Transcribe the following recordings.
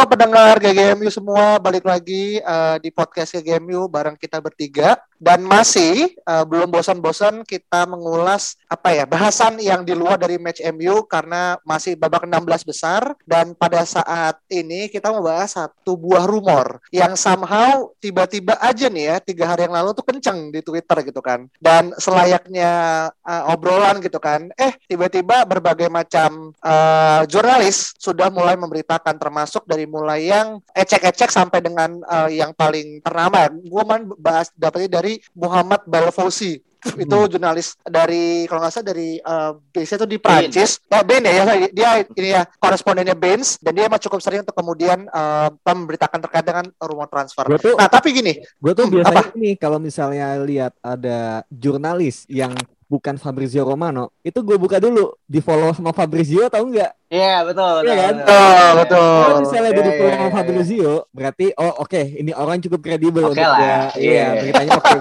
Pendengar GGMU semua, balik lagi uh, di podcast GGMU bareng kita bertiga. Dan masih uh, belum bosan-bosan kita mengulas apa ya bahasan yang di luar dari match MU karena masih babak 16 besar. Dan pada saat ini kita mau bahas satu buah rumor yang somehow tiba-tiba aja nih ya tiga hari yang lalu tuh kenceng di Twitter gitu kan. Dan selayaknya uh, obrolan gitu kan. Eh tiba-tiba berbagai macam uh, jurnalis sudah mulai memberitakan termasuk dari mulai yang ecek-ecek sampai dengan uh, yang paling ternama gue man bahas dapetnya dari Muhammad Balfousi itu Hmm. jurnalis dari kalau nggak salah dari uh, base itu di Prancis. Ya Ben ya, ya dia ini ya korespondennya Benz. Dan dia emang cukup sering untuk kemudian uh, memberitakan terkait dengan rumor transfer. Tuh, Nah tapi gini, gue tuh hmm, biasanya ini kalau misalnya lihat ada jurnalis yang bukan Fabrizio Romano, itu gue buka dulu di follow sama Fabrizio atau enggak? Iya betul. Iya kan? Oh, betul. Kalau misalnya dia di Iya, follow iya, sama iya. Fabrizio, berarti oh oke ini orang cukup kredibel Oke untuk lah. Iya. Iya, beritanya oke.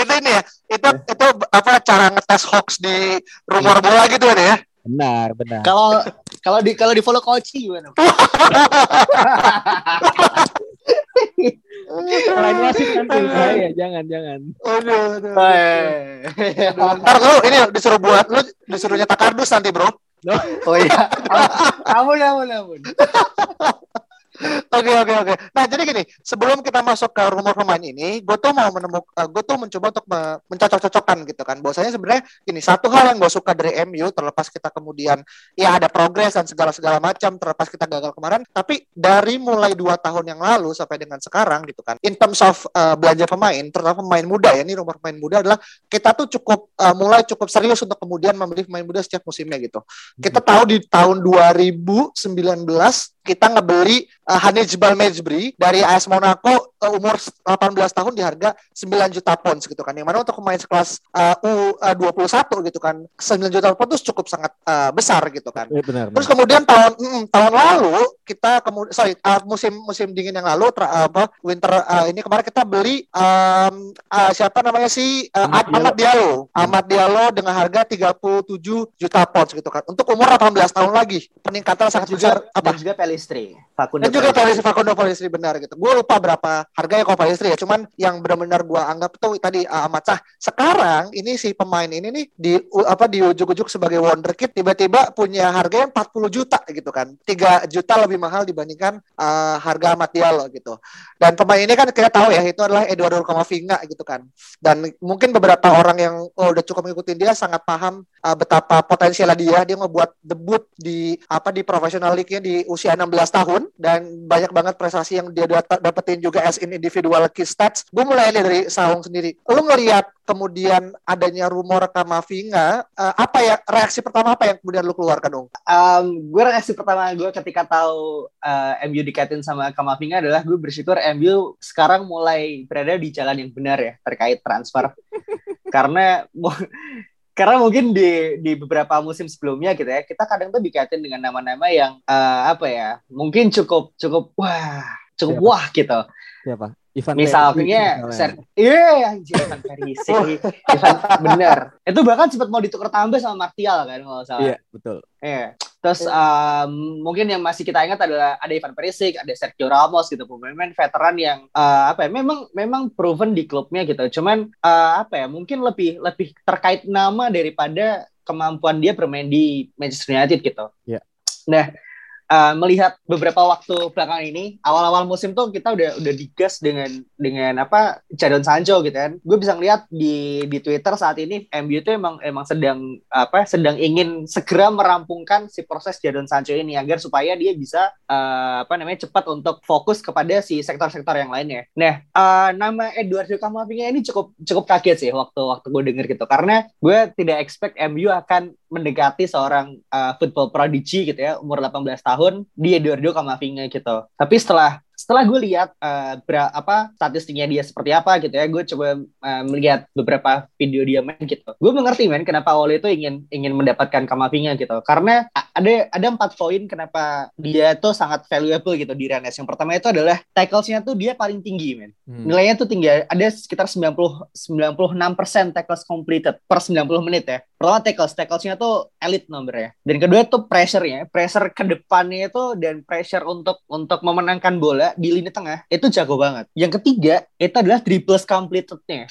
itu ini ya, itu itu apa cara ngetes hoax di rumor bola gitu kan ya? Benar, benar. Kalau kalau di kalau di follow coach gimana? Selain wasit nanti bahaya, jangan jangan. Aduh, aduh. Eh. Ntar lu ini disuruh buat lu disuruh nyetak kardus nanti bro. oh iya. Ampun ampun ampun. Oke oke oke. Nah jadi gini, sebelum kita masuk ke rumor pemain ini, gue tuh mau menemukan, gue tuh mencoba untuk me- mencocok-cocokkan gitu kan. Bahwasanya sebenarnya gini, satu hal yang gue suka dari MU, terlepas kita kemudian ya ada progres dan segala segala macam, terlepas kita gagal kemarin, tapi dari mulai dua tahun yang lalu sampai dengan sekarang gitu kan, in terms of uh, belanja pemain, terutama pemain muda ya, ini rumor pemain muda adalah kita tuh cukup uh, mulai cukup serius untuk kemudian membeli pemain muda setiap musimnya gitu. Kita tahu di tahun 2019 kita ngebeli uh, Hanij Balmejbri dari AS Monaco uh, umur 18 tahun di harga 9 juta pounds gitu kan. Yang mana untuk pemain sekelas uh, U21 gitu kan 9 juta pounds itu cukup sangat uh, besar gitu kan. Iya benar. Terus benar. kemudian tahun mm, tahun lalu kita kemudian sorry uh, musim musim dingin yang lalu tra- apa winter uh, ini kemarin kita beli um, uh, siapa namanya sih uh, Ahmad Ahmad Diallo. Ahmad Diallo dengan harga 37 juta pounds gitu kan. Untuk umur 18 tahun lagi. Peningkatan sangat besar juga apa? dan juga Pelistri. Facundo Dan juga Pelistri. Polisi Facundo Polisi benar gitu. Gue lupa berapa harganya kalau Polisi ya. Cuman yang benar-benar gue anggap tuh tadi uh, amat sah. Sekarang ini si pemain ini nih di apa di ujuk-ujuk sebagai wonderkid tiba-tiba punya harga yang 40 juta gitu kan. 3 juta lebih mahal dibandingkan uh, harga Ahmad Diallo gitu. Dan pemain ini kan kita tahu ya itu adalah Eduardo Camavinga gitu kan. Dan mungkin beberapa orang yang oh, udah cukup ngikutin dia sangat paham uh, betapa potensialnya dia. Dia ngebuat debut di apa di professional league-nya di usia 16 tahun dan banyak banget prestasi yang dia dat- dapetin juga as in individual key stats. Gue mulai dari Saung sendiri. Lu ngelihat kemudian adanya rumor Kamavinga, uh, apa ya reaksi pertama apa yang kemudian lu keluarkan dong? Um, gue reaksi pertama gue ketika tahu uh, MU dikaitin sama Kamavinga adalah gue bersyukur MU sekarang mulai berada di jalan yang benar ya terkait transfer karena karena mungkin di di beberapa musim sebelumnya gitu ya kita kadang tuh dikaitin dengan nama-nama yang uh, apa ya mungkin cukup cukup wah cukup Siapa? wah gitu Siapa? Ivan misalnya Ser iya anjir Ivan Perisic Ivan bener itu bahkan sempat mau ditukar tambah sama Martial kan kalau salah Iya, betul. Iya. Terus um, mungkin yang masih kita ingat adalah ada Ivan Perisic, ada Sergio Ramos gitu, pemain-pemain veteran yang uh, apa ya, memang memang proven di klubnya gitu. Cuman uh, apa ya, mungkin lebih lebih terkait nama daripada kemampuan dia bermain di Manchester United gitu. Iya. Nah, uh, melihat beberapa waktu belakangan ini awal-awal musim tuh kita udah udah digas dengan dengan apa Jadon Sancho gitu kan. Gue bisa ngeliat di di Twitter saat ini MU itu emang emang sedang apa sedang ingin segera merampungkan si proses Jadon Sancho ini agar supaya dia bisa uh, apa namanya cepat untuk fokus kepada si sektor-sektor yang lainnya. Nah uh, nama Eduardo Camavinga ini cukup cukup kaget sih waktu waktu gue denger gitu. Karena gue tidak expect MU akan mendekati seorang uh, football prodigy gitu ya umur 18 tahun di Eduardo Camavinga gitu. Tapi setelah setelah gue lihat uh, ber, apa statistiknya dia seperti apa gitu ya gue coba uh, melihat beberapa video dia main gitu. Gue mengerti men kenapa Wally itu ingin ingin mendapatkan Kamavinga gitu. Karena ada ada empat poin kenapa dia tuh sangat valuable gitu di Rennes. Yang pertama itu adalah tacklesnya tuh dia paling tinggi men. Hmm. nilainya tuh tinggi ada sekitar 90 96% tackles completed per 90 menit ya. Pertama tackles tacklesnya tuh elite nomornya dan kedua tuh pressure-nya pressure ke depannya itu dan pressure untuk untuk memenangkan bola di lini tengah itu jago banget. Yang ketiga itu adalah dribbles completed-nya.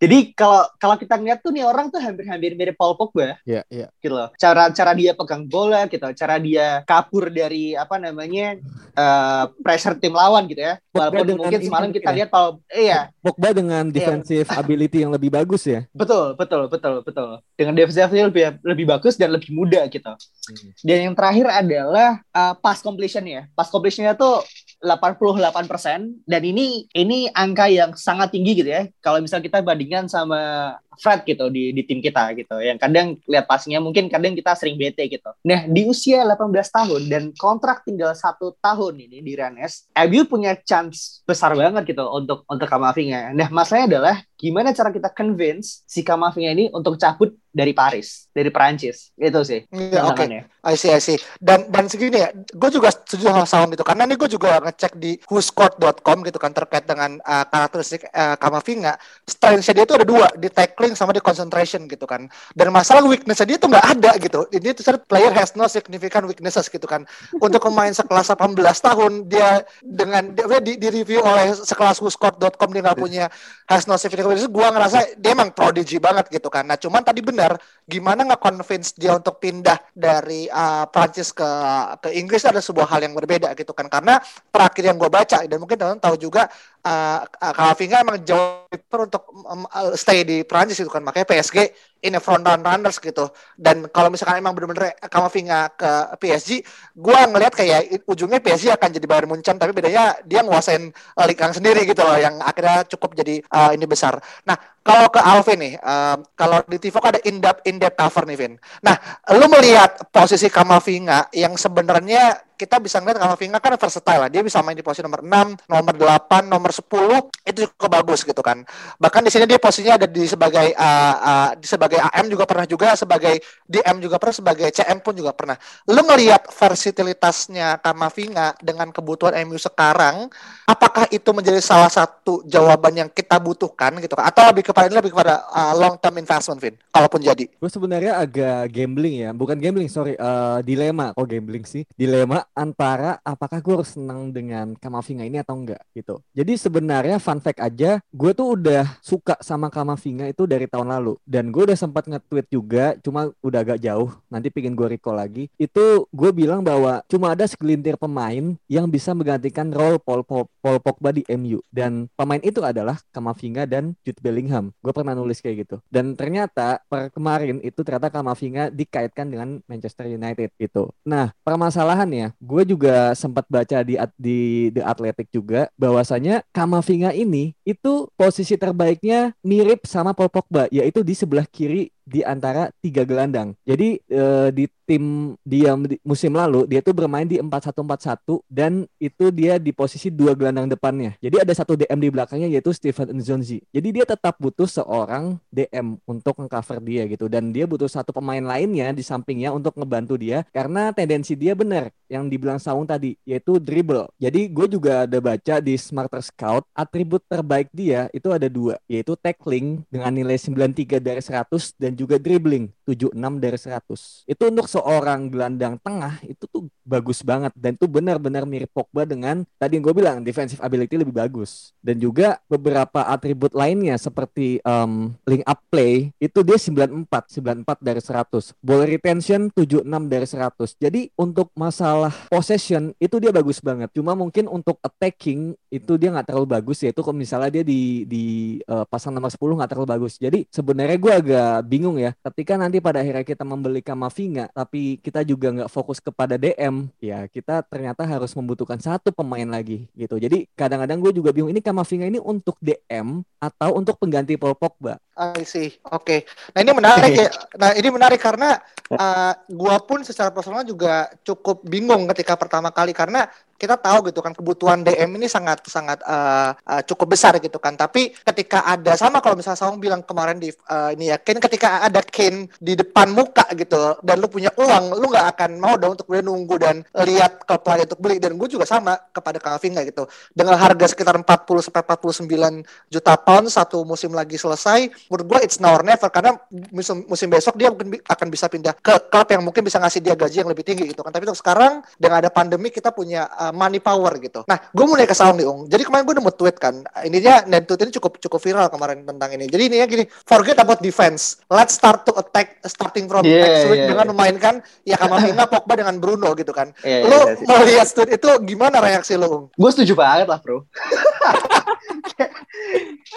Jadi kalau kalau kita ngeliat tuh nih orang tuh hampir-hampir mirip Paul Pogba. Iya, yeah, iya. Yeah. Gitu loh. Cara cara dia pegang bola gitu, cara dia kabur dari apa namanya uh, pressure tim lawan gitu ya. Pogba Walaupun mungkin semalam kita ya. lihat Paul iya. Pogba dengan iya. defensive yeah. ability yang lebih bagus ya. Betul, betul, betul, betul. Dengan defensive lebih lebih bagus dan lebih muda gitu. Hmm. Dan yang terakhir adalah uh, pass completion ya. Pass completionnya tuh 88% dan ini ini angka yang sangat tinggi gitu ya. Kalau misal kita bandingkan sama Fred gitu di di tim kita gitu. Yang kadang lihat passingnya mungkin kadang kita sering bete gitu. Nah, di usia 18 tahun dan kontrak tinggal satu tahun ini di Rennes, MU punya chance besar banget gitu untuk untuk Kamavinga. Nah, masalahnya adalah gimana cara kita convince si Kamavinga ini untuk cabut dari Paris, dari Perancis. Itu sih. Iya, oke. Okay. I see, I see. Dan dan segini ya, gue juga setuju sama Saung gitu. Karena ini gue juga ngecek di whoscored.com gitu kan terkait dengan uh, karakteristik uh, Kamavinga. Strength-nya dia itu ada dua, di tackling sama di concentration gitu kan. Dan masalah weakness dia itu nggak ada gitu. Ini tuh player has no significant weaknesses gitu kan. Untuk pemain sekelas 18 tahun, dia dengan dia di, di review oleh sekelas whoscored.com dia nggak punya has no significant weaknesses. Gue ngerasa dia emang prodigy banget gitu kan. Nah cuman tadi benar gimana nggak convince dia untuk pindah dari uh, Prancis ke ke Inggris ada sebuah hal yang berbeda gitu kan. Karena terakhir yang gue baca dan mungkin teman-teman tahu juga uh, Kamavinga emang jauh untuk um, stay di Prancis gitu kan. Makanya PSG ini front run runners gitu. Dan kalau misalkan emang benar-benar Kamavinga ke PSG gua ngelihat kayak ujungnya PSG akan jadi Bayern Munchen tapi bedanya dia nguasain uh, sendiri gitu loh yang akhirnya cukup jadi uh, ini besar. Nah kalau ke Alvin nih uh, kalau di Tivok ada in depth in cover nih Vin. Nah lu melihat posisi Kamavinga yang sebenarnya kita bisa ngeliat Kamavinga kan versatile lah. Dia bisa main di posisi nomor 6, nomor 8, nomor 10 itu cukup bagus gitu kan. Bahkan di sini dia posisinya ada di sebagai uh, uh, di sebagai AM juga pernah juga, sebagai DM juga pernah, sebagai CM pun juga pernah. Lu ngelihat versatilitasnya Kamavinga dengan kebutuhan MU sekarang, apakah itu menjadi salah satu jawaban yang kita butuhkan gitu kan? Atau lebih kepada lebih kepada uh, long term investment, Vin? Kalaupun jadi. Gue sebenarnya agak gambling ya, bukan gambling sorry, uh, dilema. Oh gambling sih, dilema antara apakah gue harus senang dengan Kamavinga ini atau enggak gitu. Jadi sebenarnya fun fact aja, gue tuh udah suka sama Kamavinga itu dari tahun lalu dan gue udah sempat nge-tweet juga, cuma udah agak jauh. Nanti pingin gue recall lagi. Itu gue bilang bahwa cuma ada segelintir pemain yang bisa menggantikan role Paul, Paul, Paul Pogba di MU dan pemain itu adalah Kamavinga dan Jude Bellingham. Gue pernah nulis kayak gitu. Dan ternyata per kemarin itu ternyata Kamavinga dikaitkan dengan Manchester United gitu. Nah permasalahannya gue juga sempat baca di di The Athletic juga bahwasanya Kamavinga ini itu posisi terbaiknya mirip sama Paul Pogba yaitu di sebelah kiri di antara tiga gelandang. Jadi uh, di tim dia musim lalu dia tuh bermain di 4-1-4-1 dan itu dia di posisi dua gelandang depannya. Jadi ada satu DM di belakangnya yaitu Steven Nzonzi. Jadi dia tetap butuh seorang DM untuk mengcover dia gitu dan dia butuh satu pemain lainnya di sampingnya untuk ngebantu dia karena tendensi dia benar yang dibilang Saung tadi yaitu dribble. Jadi gue juga ada baca di Smarter Scout atribut terbaik dia itu ada dua yaitu tackling dengan nilai 93 dari 100 dan juga dribbling 76 dari 100. Itu untuk seorang gelandang tengah itu tuh bagus banget. Dan itu benar-benar mirip Pogba dengan tadi yang gue bilang defensive ability lebih bagus. Dan juga beberapa atribut lainnya seperti um, link up play itu dia 94 94 dari 100 ball retention 76 dari 100 jadi untuk masalah possession itu dia bagus banget. Cuma mungkin untuk attacking itu dia nggak terlalu bagus. Ya itu kalau misalnya dia di di uh, pasang nomor 10 nggak terlalu bagus. Jadi sebenarnya gue agak bingung ya. Ketika nanti pada akhirnya kita membeli Kamavinga tapi kita juga nggak fokus kepada DM ya kita ternyata harus membutuhkan satu pemain lagi gitu. Jadi kadang-kadang gue juga bingung ini Kamavinga ini untuk DM atau untuk pengganti Paul Pogba. I see. Oke. Okay. Nah ini menarik ya. Nah ini menarik karena uh, gua pun secara personal juga cukup bingung ketika pertama kali karena kita tahu gitu kan kebutuhan DM ini sangat sangat uh, uh, cukup besar gitu kan. Tapi ketika ada sama kalau misalnya Saung bilang kemarin di uh, ini ya, Ken ketika ada Ken di depan muka gitu dan lu punya uang, lu nggak akan mau dong untuk kemudian nunggu dan lihat klub lain untuk beli. Dan gue juga sama kepada Kamavinga gitu. Dengan harga sekitar 40 sampai 49 juta pound satu musim lagi selesai, menurut gue it's now or never karena musim musim besok dia mungkin akan bisa pindah ke klub yang mungkin bisa ngasih dia gaji yang lebih tinggi gitu kan. Tapi untuk sekarang dengan ada pandemi kita punya uh, money power gitu. Nah, gue mulai ke Saung nih, Ung. Jadi kemarin gue nemu tweet kan. Ininya dan tweet ini cukup cukup viral kemarin tentang ini. Jadi ininya gini, forget about defense. Let's start to attack starting from yeah, next week yeah, dengan yeah. memainkan ya Kamavinga, Pogba dengan Bruno gitu kan. Iya, lu iya, iya. melihat tweet itu gimana reaksi lu, Ung? Gue setuju banget lah bro.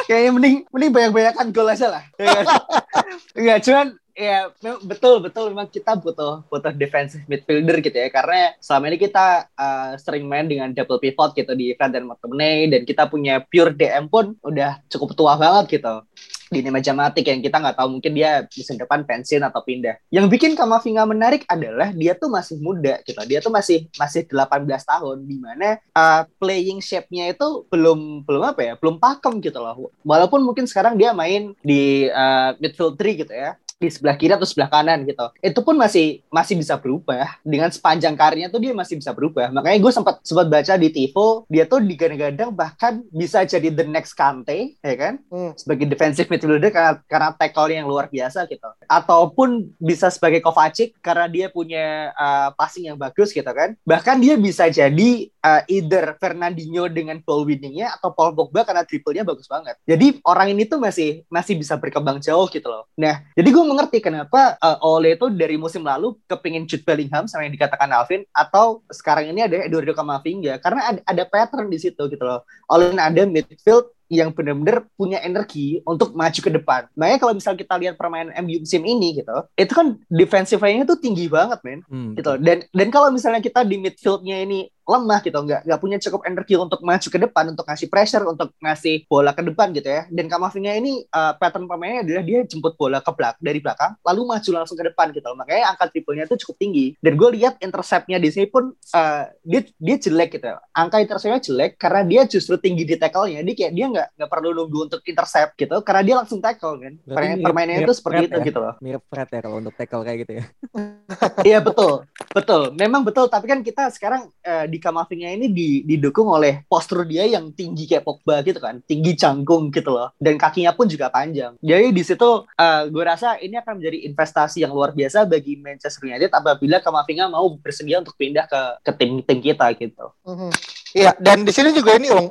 Kayaknya mending mending banyak-banyakan gol aja lah. Ya kan? Enggak, cuman ya mem- betul betul memang kita butuh butuh defensive midfielder gitu ya karena selama ini kita uh, sering main dengan double pivot gitu di Fred dan McTominay dan kita punya pure DM pun udah cukup tua banget gitu di Nemanja Matic yang kita nggak tahu mungkin dia musim depan pensiun atau pindah. Yang bikin Kamavinga menarik adalah dia tuh masih muda gitu. Dia tuh masih masih 18 tahun di mana uh, playing shape-nya itu belum belum apa ya? Belum pakem gitu loh. Walaupun mungkin sekarang dia main di uh, midfield 3 gitu ya di sebelah kiri atau sebelah kanan gitu. Itu pun masih masih bisa berubah dengan sepanjang karirnya tuh dia masih bisa berubah. Makanya gue sempat sempat baca di Tivo dia tuh digadang-gadang bahkan bisa jadi the next Kante ya kan Hmm. sebagai defensive midfielder karena karena tackle yang luar biasa gitu. Ataupun bisa sebagai Kovacic karena dia punya uh, passing yang bagus gitu kan. Bahkan dia bisa jadi uh, either Fernandinho dengan ball winningnya atau Paul Pogba karena triple-nya bagus banget. Jadi orang ini tuh masih masih bisa berkembang jauh gitu loh. Nah, jadi gue mengerti kenapa uh, Ole itu dari musim lalu kepingin Jude Bellingham sama yang dikatakan Alvin atau sekarang ini ada Eduardo Camavinga karena ada, ada pattern di situ gitu loh. Ole ada midfield yang benar-benar punya energi untuk maju ke depan. Makanya kalau misal kita lihat permainan MU musim ini gitu, itu kan defensive line-nya tuh tinggi banget, men. Hmm. Gitu. Dan dan kalau misalnya kita di midfield-nya ini lemah gitu, nggak nggak punya cukup energi untuk maju ke depan, untuk ngasih pressure, untuk ngasih bola ke depan gitu ya. Dan Kamavinga ini uh, pattern pemainnya adalah dia jemput bola ke belakang dari belakang, lalu maju langsung ke depan gitu. Makanya angka triple-nya itu cukup tinggi. Dan gue lihat intercept-nya di sini pun uh, dia dia jelek gitu. Angka intercept-nya jelek karena dia justru tinggi di tackle-nya. Dia kayak dia nggak nggak perlu nunggu untuk intercept gitu, karena dia langsung tackle kan. Berarti Permainannya mirip itu seperti itu ya? gitu loh. Mirip Fred ya kalau untuk tackle kayak gitu ya. Iya betul, betul. Memang betul. Tapi kan kita sekarang eh, di Kamavinga ini di- didukung oleh postur dia yang tinggi kayak Pogba gitu kan, tinggi canggung gitu loh. Dan kakinya pun juga panjang. Jadi di situ gue rasa ini akan menjadi investasi yang luar biasa bagi Manchester United apabila Kamavinga mau bersedia untuk pindah ke ke tim tim kita gitu. Mhm. Iya, dan di sini juga ini, Ung.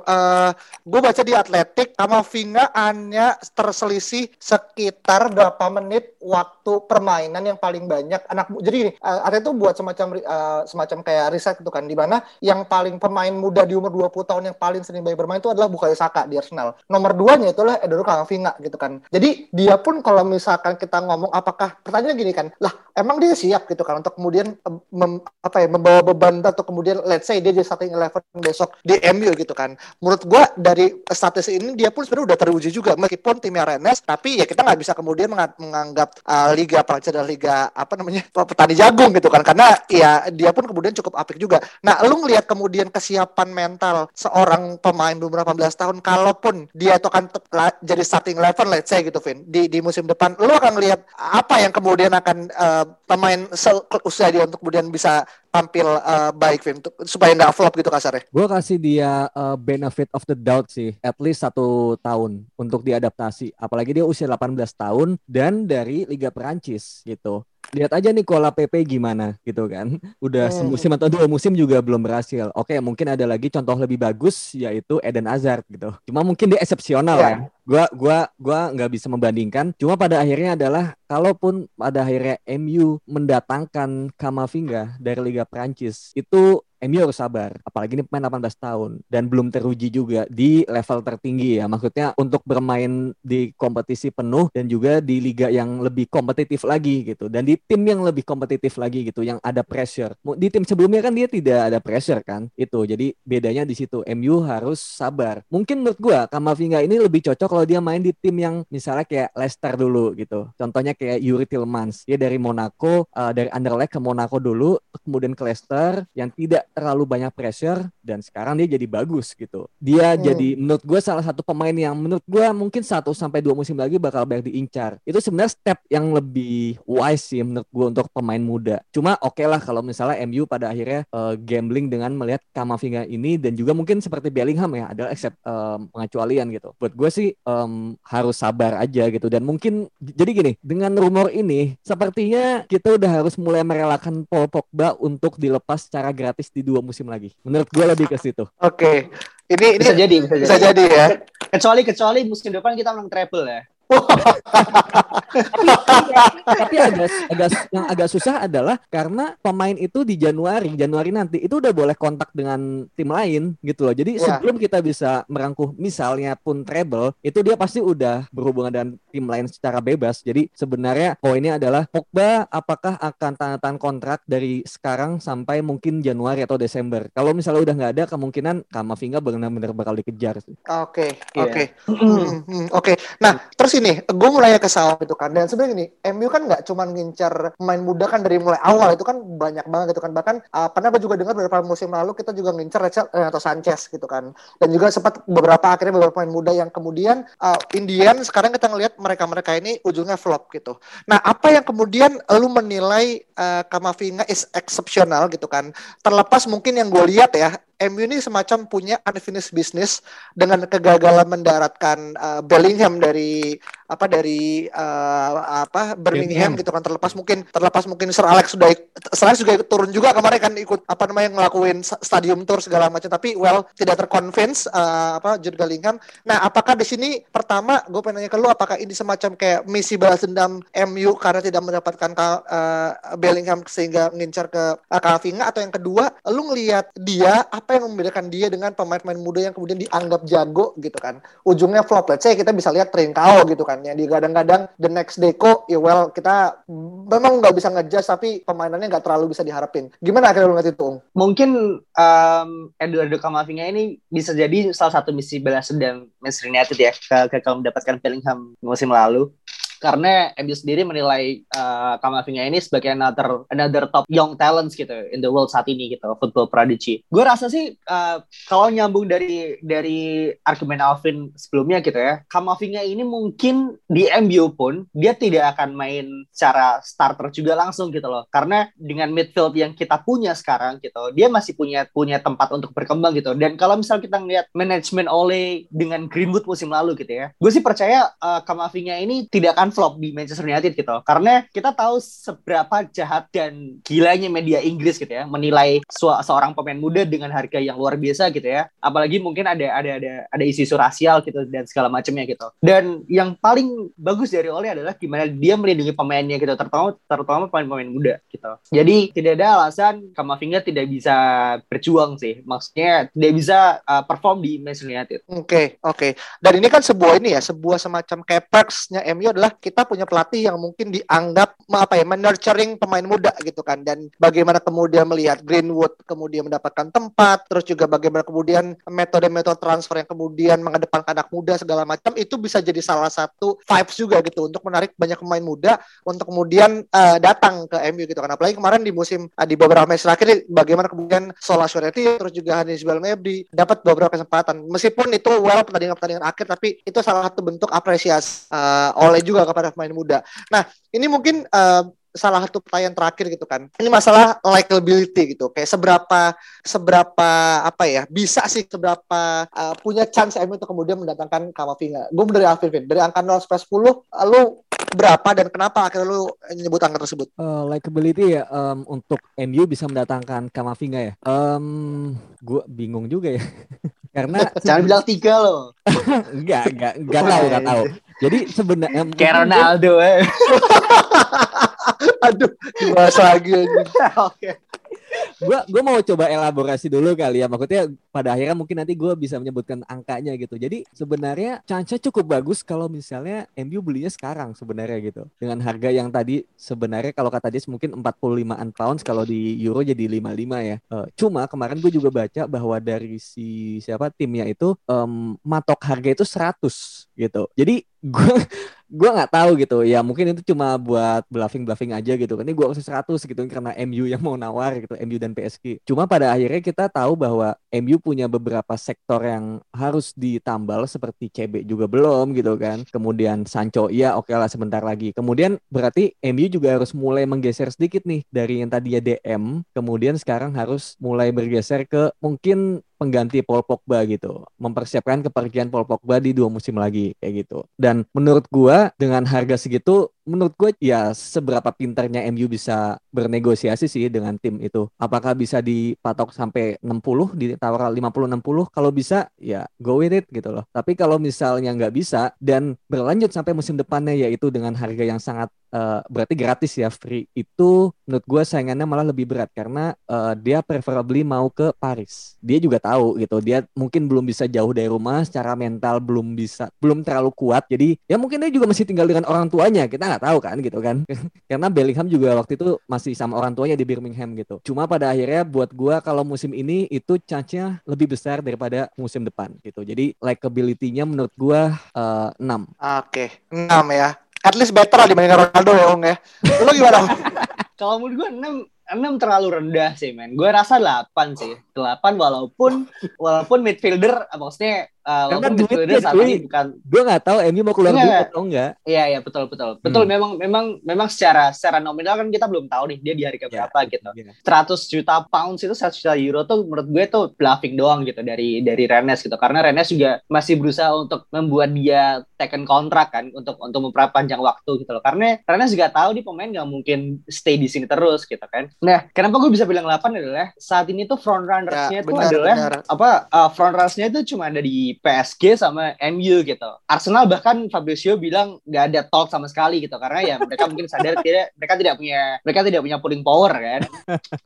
gue baca di Atletik, Kamavinga hanya terselisih sekitar berapa menit waktu permainan yang paling banyak anak jadi gini, uh, itu buat semacam uh, semacam kayak riset gitu kan, di mana yang paling pemain muda di umur 20 tahun yang paling sering banyak bermain itu adalah Bukayo Saka di Arsenal. Nomor duanya itulah Eduardo Kamavinga gitu kan. Jadi dia pun kalau misalkan kita ngomong apakah pertanyaan gini kan, lah emang dia siap gitu kan untuk kemudian eh, mem- apa ya membawa beban atau kemudian let's say dia jadi starting eleven besok di MU gitu kan. Menurut gua dari status ini dia pun sebenarnya udah teruji juga meskipun timnya Rennes tapi ya kita nggak bisa kemudian menga- menganggap uh, liga Prancis adalah liga apa namanya petani jagung gitu kan karena ya dia pun kemudian cukup apik juga. Nah, lu ngelihat kemudian kesiapan mental seorang pemain beberapa 18 tahun kalaupun dia itu akan jadi starting eleven let's say gitu Vin di di musim depan lu akan lihat apa yang kemudian akan uh, pemain usia dia untuk kemudian bisa tampil uh, baik untuk supaya nggak flop gitu kasarnya. Gue kasih dia uh, benefit of the doubt sih, at least satu tahun untuk diadaptasi. Apalagi dia usia 18 tahun dan dari Liga Perancis gitu lihat aja nih Kola PP gimana gitu kan. Udah hmm. semusim atau dua musim juga belum berhasil. Oke, mungkin ada lagi contoh lebih bagus yaitu Eden Hazard gitu. Cuma mungkin dia eksepsional yeah. ya. Gua gua gua nggak bisa membandingkan. Cuma pada akhirnya adalah kalaupun pada akhirnya MU mendatangkan Kamavinga dari Liga Prancis itu MU harus sabar. Apalagi ini pemain 18 tahun dan belum teruji juga di level tertinggi ya. Maksudnya untuk bermain di kompetisi penuh dan juga di liga yang lebih kompetitif lagi gitu. Dan di tim yang lebih kompetitif lagi gitu, yang ada pressure. Di tim sebelumnya kan dia tidak ada pressure kan. Itu. Jadi bedanya di situ. MU harus sabar. Mungkin menurut gua Kamavinga ini lebih cocok kalau dia main di tim yang misalnya kayak Leicester dulu gitu. Contohnya kayak Yuri Tillmans. Dia dari Monaco, uh, dari Anderlecht ke Monaco dulu, kemudian ke Leicester yang tidak terlalu banyak pressure dan sekarang dia jadi bagus gitu. Dia hmm. jadi menurut gue salah satu pemain yang menurut gue mungkin satu sampai dua musim lagi bakal banyak diincar. Itu sebenarnya step yang lebih wise sih menurut gue untuk pemain muda. Cuma oke okay lah kalau misalnya MU pada akhirnya uh, gambling dengan melihat Kamavinga ini dan juga mungkin seperti Bellingham ya adalah except um, pengecualian gitu. Buat gue sih um, harus sabar aja gitu dan mungkin jadi gini dengan rumor ini sepertinya kita udah harus mulai merelakan Paul Pogba untuk dilepas secara gratis di dua musim lagi. Menurut gue lebih ke situ. Oke. Okay. Ini, ini bisa jadi, bisa, bisa jadi. jadi ya. Kecuali kecuali musim depan kita menang treble ya tapi, agak, agak yang agak susah adalah karena pemain itu di Januari Januari nanti itu udah boleh kontak dengan tim lain gitu loh. Jadi yeah. sebelum kita bisa merangkuh misalnya pun treble itu dia pasti udah berhubungan dengan tim lain secara bebas. Jadi sebenarnya poinnya adalah Pogba apakah akan tanda tangan kontrak dari sekarang sampai mungkin Januari atau Desember. Kalau misalnya udah nggak ada kemungkinan Kamavinga benar-benar bakal dikejar Oke, okay, iya. oke. Okay. Hmm, hmm, oke. Nah, terus ini gue mulai ke sawah itu kan. Dan sebenarnya ini MU kan nggak cuma ngincar main muda kan dari mulai awal. Itu kan banyak banget gitu kan. Bahkan uh, pernah gue juga dengar beberapa musim lalu kita juga ngincar Rachel eh, atau Sanchez gitu kan. Dan juga sempat beberapa akhirnya beberapa pemain muda yang kemudian uh, Indian sekarang kita ngelihat mereka-mereka ini ujungnya flop gitu. Nah apa yang kemudian lu menilai uh, Kamavinga is exceptional gitu kan? Terlepas mungkin yang gue lihat ya MU ini semacam punya unfinished business dengan kegagalan mendaratkan uh, Bellingham dari apa dari uh, apa Birmingham gitu kan. Terlepas mungkin terlepas mungkin Sir Alex sudah Sir Alex juga turun juga kemarin kan ikut apa namanya ngelakuin stadium tour segala macam. Tapi well tidak terconvince uh, apa Jude Bellingham. Nah, apakah di sini pertama gue pengen nanya ke lu apakah ini semacam kayak misi balas dendam MU karena tidak mendapatkan uh, Bellingham sehingga ngincar ke uh, atau yang kedua lu ngelihat dia apa yang membedakan dia dengan pemain-pemain muda yang kemudian dianggap jago gitu kan. Ujungnya flop. Let's say kita bisa lihat Trincao gitu kan ya di kadang-kadang the next deco ya well kita memang nggak bisa ngejudge tapi pemainannya nggak terlalu bisa diharapin gimana akhirnya lu ngeliat itu mungkin um, Eduardo Camavinga ini bisa jadi salah satu misi balas dendam Manchester United ya ke, mendapatkan Bellingham musim lalu karena MU sendiri menilai uh, Kamavinga ini sebagai another another top young talents gitu in the world saat ini gitu football prodigy. Gue rasa sih uh, kalau nyambung dari dari argumen Alvin sebelumnya gitu ya, Kamavinga ini mungkin di MU pun dia tidak akan main secara starter juga langsung gitu loh. Karena dengan midfield yang kita punya sekarang gitu, dia masih punya punya tempat untuk berkembang gitu. Dan kalau misal kita ngeliat manajemen Ole dengan Greenwood musim lalu gitu ya, gue sih percaya uh, Kamavinga ini tidak akan flop di Manchester United gitu. Karena kita tahu seberapa jahat dan gilanya media Inggris gitu ya menilai seorang pemain muda dengan harga yang luar biasa gitu ya. Apalagi mungkin ada ada ada ada isu-isu rasial gitu dan segala macamnya gitu. Dan yang paling bagus dari Ole adalah gimana dia melindungi pemainnya gitu, terutama terutama pemain-pemain muda gitu. Jadi tidak ada alasan Kamavinga tidak bisa berjuang sih. Maksudnya tidak bisa uh, perform di Manchester United. Oke, okay, oke. Okay. Dan ini kan sebuah ini ya, sebuah semacam kayak perks-nya MU adalah kita punya pelatih yang mungkin dianggap apa ya nurturing pemain muda gitu kan. Dan bagaimana kemudian melihat Greenwood kemudian mendapatkan tempat terus juga bagaimana kemudian metode-metode transfer yang kemudian mengedepankan anak muda segala macam itu bisa jadi salah satu vibes juga gitu untuk menarik banyak pemain muda untuk kemudian uh, datang ke MU gitu kan. Apalagi kemarin di musim uh, di beberapa match terakhir bagaimana kemudian Sola Sureti terus juga Hanis Belmebdi dapat beberapa kesempatan. Meskipun itu well pertandingan-pertandingan akhir tapi itu salah satu bentuk apresiasi uh, oleh juga kepada pemain muda. Nah, ini mungkin uh, salah satu pertanyaan terakhir gitu kan. Ini masalah likability gitu. Kayak seberapa seberapa apa ya bisa sih seberapa uh, punya chance MU untuk kemudian mendatangkan Kamavinga. Gue dari Alvin, dari angka 0 sampai 10, lu berapa dan kenapa akhirnya lu nyebut angka tersebut? Uh, likability ya um, untuk MU bisa mendatangkan Kamavinga ya. Um, gue bingung juga ya. Karena jangan bilang tiga loh. enggak, enggak, enggak tahu, enggak tahu. Jadi sebenarnya kayak Ronaldo eh. Aduh, bahasa lagi Oke. Gua gua mau coba elaborasi dulu kali ya. Maksudnya pada akhirnya mungkin nanti gue bisa menyebutkan angkanya gitu. Jadi sebenarnya chance cukup bagus kalau misalnya MU belinya sekarang sebenarnya gitu. Dengan harga yang tadi sebenarnya kalau kata dia mungkin 45an pounds kalau di euro jadi 55 ya. Uh, cuma kemarin gue juga baca bahwa dari si siapa timnya itu um, matok harga itu 100 gitu. Jadi gue gue nggak tahu gitu. Ya mungkin itu cuma buat bluffing bluffing aja gitu. Ini gue kasih 100 gitu karena MU yang mau nawar gitu MU dan PSG cuma pada akhirnya kita tahu bahwa MU punya beberapa sektor yang harus ditambal seperti CB juga belum gitu kan kemudian Sancho ya oke lah sebentar lagi kemudian berarti MU juga harus mulai menggeser sedikit nih dari yang tadinya DM kemudian sekarang harus mulai bergeser ke mungkin pengganti Paul Pogba gitu. Mempersiapkan kepergian Paul Pogba di dua musim lagi kayak gitu. Dan menurut gua dengan harga segitu menurut gue ya seberapa pintarnya MU bisa bernegosiasi sih dengan tim itu. Apakah bisa dipatok sampai 60 ditawar 50 60 kalau bisa ya go with it gitu loh. Tapi kalau misalnya nggak bisa dan berlanjut sampai musim depannya yaitu dengan harga yang sangat uh, berarti gratis ya free itu menurut gue saingannya malah lebih berat karena uh, dia preferably mau ke Paris. Dia juga tahu gitu. Dia mungkin belum bisa jauh dari rumah secara mental belum bisa belum terlalu kuat. Jadi ya mungkin dia juga masih tinggal dengan orang tuanya. Kita nggak tahu kan gitu kan karena Bellingham juga waktu itu masih sama orang tuanya di Birmingham gitu cuma pada akhirnya buat gua kalau musim ini itu chance-nya lebih besar daripada musim depan gitu jadi likability-nya menurut gua uh, 6 oke okay. 6 ya at least better lah dibandingkan Ronaldo ya Ong ya lu gimana kalau menurut gua 6 6 terlalu rendah sih men. Gue rasa 8 sih. 8 walaupun walaupun midfielder maksudnya uh, Karena saat ini bukan gue nggak tahu Emi mau keluar duit atau enggak iya iya betul betul betul hmm. memang memang memang secara secara nominal kan kita belum tahu nih dia di hari ke iya, berapa yeah. gitu yeah. 100 juta pounds itu 100 juta euro tuh menurut gue tuh bluffing doang gitu dari dari Rennes gitu karena Rennes juga masih berusaha untuk membuat dia taken kontrak kan untuk untuk memperpanjang waktu gitu loh karena Rennes juga tahu di pemain nggak mungkin stay di sini terus gitu kan nah kenapa gue bisa bilang 8 adalah saat ini tuh front runnersnya ya, tuh adalah benar. apa uh, front runnersnya itu cuma ada di PSG sama MU gitu. Arsenal bahkan Fabrizio bilang nggak ada talk sama sekali gitu karena ya mereka mungkin sadar tidak mereka tidak punya mereka tidak punya pulling power kan.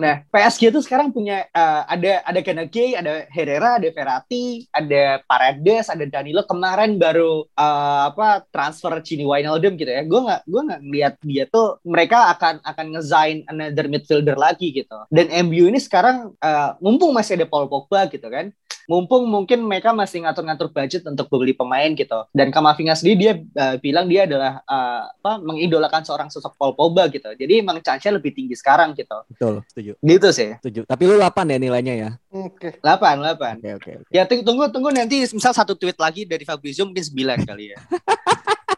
Nah PSG itu sekarang punya uh, ada ada Kanake, ada Herrera, ada Verratti, ada Paredes, ada Danilo kemarin baru uh, apa transfer Chini Wijnaldum gitu ya. Gue nggak gue nggak ngeliat dia tuh mereka akan akan ngesign another midfielder lagi gitu. Dan MU ini sekarang uh, mumpung masih ada Paul Pogba gitu kan mumpung mungkin mereka masih ngatur-ngatur budget untuk beli pemain gitu. Dan Kamavinga sendiri dia uh, bilang dia adalah uh, apa mengidolakan seorang sosok Paul Pogba gitu. Jadi emang chance lebih tinggi sekarang gitu. Betul, setuju. Gitu sih. Setuju. Tapi lu 8 ya nilainya ya? Oke. Okay. 8, 8. Oke, okay, oke. Okay, okay. Ya tunggu tunggu nanti misal satu tweet lagi dari Fabrizio mungkin 9 kali ya.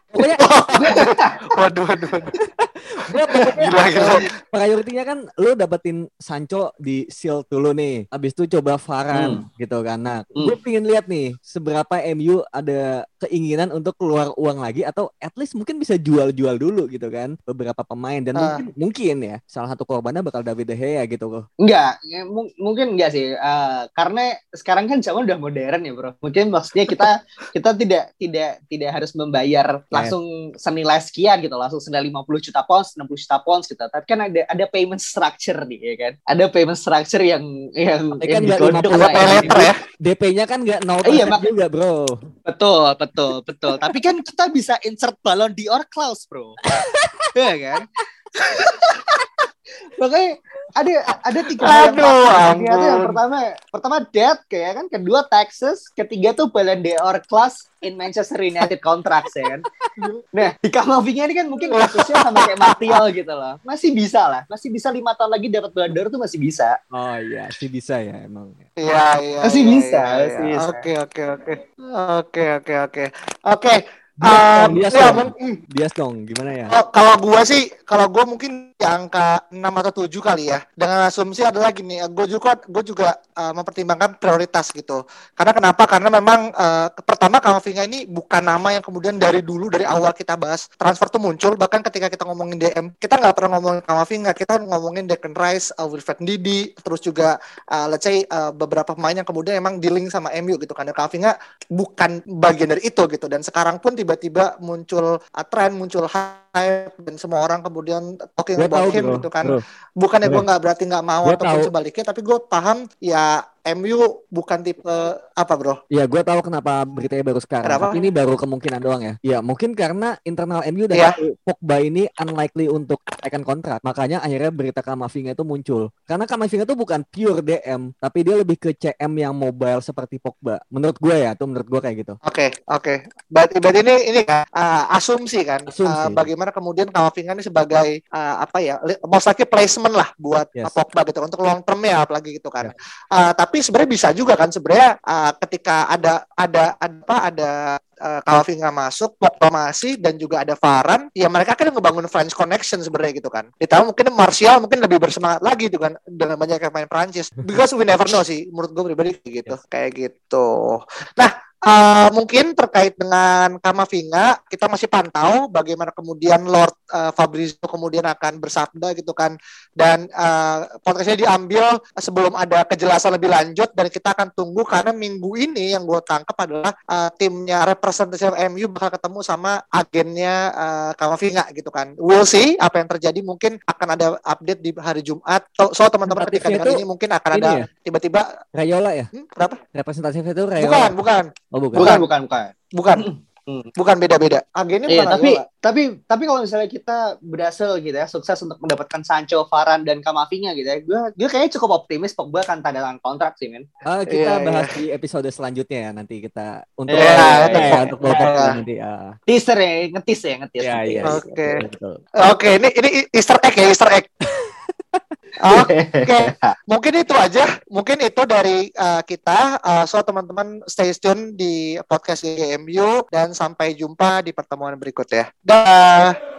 Pokoknya waduh waduh. Gila, gila. prioritinya kan lu dapetin Sancho di seal dulu nih. Habis itu coba Varan hmm. gitu kan. Nah, hmm. gue pengen lihat nih seberapa MU ada keinginan untuk keluar uang lagi atau at least mungkin bisa jual-jual dulu gitu kan beberapa pemain dan uh. mungkin mungkin ya salah satu korbannya bakal David De Gea gitu kok. Enggak, ya, mungkin enggak sih. Uh, karena sekarang kan zaman udah modern ya, Bro. Mungkin maksudnya kita kita tidak tidak tidak harus membayar langsung senilai sekian gitu, langsung senilai 50 juta pounds, 60 juta pounds gitu. Tapi kan ada ada payment structure nih ya kan. Ada payment structure yang yang, Tapi kan yang digodok ya. DP-nya kan enggak 0% iya, juga, Bro. Betul, betul, betul. Tapi kan kita bisa insert balon di or clause, Bro. Iya kan? Makanya ada ada tiga hal yang, yang, yang pertama pertama debt kayak kan? Kedua taxes ketiga tuh Ballon d'Or class in Manchester United contracts ya kan? Nah di Kamavinga ini kan mungkin kasusnya sama kayak Martial gitu loh. Masih bisa lah masih bisa lima tahun lagi dapat Ballon d'Or tuh masih bisa. Oh iya masih bisa ya emang iya iya masih iya, bisa iya, oke oke oke. Oke oke oke. Oke Bias, um, dong, Bias, ya, dong. Bias dong, gimana ya? Oh, kalau gua sih, kalau gua mungkin angka 6 atau 7 kali ya. Dengan asumsi adalah gini, gue juga gue juga uh, mempertimbangkan prioritas gitu. Karena kenapa? Karena memang uh, pertama Kamavinga ini bukan nama yang kemudian dari dulu dari awal kita bahas transfer tuh muncul bahkan ketika kita ngomongin DM kita nggak pernah ngomongin Kamavinga, kita ngomongin Declan Rice, uh, Wilfred Ndidi, terus juga uh, let's say uh, beberapa pemain yang kemudian emang dealing sama MU gitu karena Kamavinga bukan bagian dari itu gitu dan sekarang pun tiba-tiba muncul uh, tren muncul hype dan semua orang kemudian talking Gue about tahu, him bro. gitu kan. Bro. Bukannya gue nggak berarti nggak mau Gue ataupun tahu. sebaliknya, tapi gue paham ya MU bukan tipe apa bro? Ya, gue tahu kenapa beritanya baru sekarang. Kenapa? Tapi ini baru kemungkinan doang ya. Ya, mungkin karena internal MU Iya. tahu Pogba ini unlikely untuk akan kontrak. Makanya akhirnya berita Kamavinga itu muncul. Karena Kamavinga itu bukan pure DM, tapi dia lebih ke CM yang mobile seperti Pogba. Menurut gue ya, tuh menurut gue kayak gitu. Oke oke. Berarti berarti ini ini kan uh, asumsi kan. Asumsi. Uh, bagaimana kemudian Kamavinga ini sebagai uh, apa ya? Most likely placement lah buat Yes. Pogba gitu untuk long term ya apalagi gitu kan. Uh, tapi sebenarnya bisa juga kan sebenarnya uh, ketika ada ada ada apa ada uh, Kamavinga masuk, Pogba masih dan juga ada Varane, ya mereka kan ngebangun French connection sebenarnya gitu kan. Ditambah mungkin Martial mungkin lebih bersemangat lagi gitu kan dengan banyak pemain Prancis. Because we never know sih, menurut gue pribadi gitu, kayak gitu. Nah, Uh, mungkin terkait dengan Kamavinga kita masih pantau bagaimana kemudian Lord uh, Fabrizio kemudian akan bersabda gitu kan dan uh, podcastnya diambil sebelum ada kejelasan lebih lanjut dan kita akan tunggu karena minggu ini yang gue tangkap adalah uh, timnya representasi MU bakal ketemu sama agennya uh, Kamavinga gitu kan we'll see apa yang terjadi mungkin akan ada update di hari Jumat so, so teman-teman ketika itu ini mungkin akan ada ya? tiba-tiba Rayola ya? hmm, kenapa Representatifnya itu Rayola. bukan bukan Oh, bukan. Bukan, bukan, bukan. bukan Hmm. bukan beda-beda agennya Iya, bukan tapi Raiola. tapi tapi kalau misalnya kita berhasil gitu ya, sukses untuk mendapatkan Sancho, Varane dan Kamavinga gitu ya, gue gue kayaknya cukup optimis Pogba akan tanda tangan kontrak sih, men. Ah, kita Iya, bahas di episode selanjutnya ya nanti kita untuk Iya, kita iya, ya, iya. untuk Iya. Pogba nanti. ah. Teaser ya, ngetis ya, ngetis. Iya, iya. iya, Oke. Oke, ini ini Easter egg ya, Easter egg. Oke, mungkin itu aja. Mungkin itu dari uh, kita. Uh, so teman-teman stay tune di podcast GMU dan sampai jumpa di pertemuan berikut ya. Dah.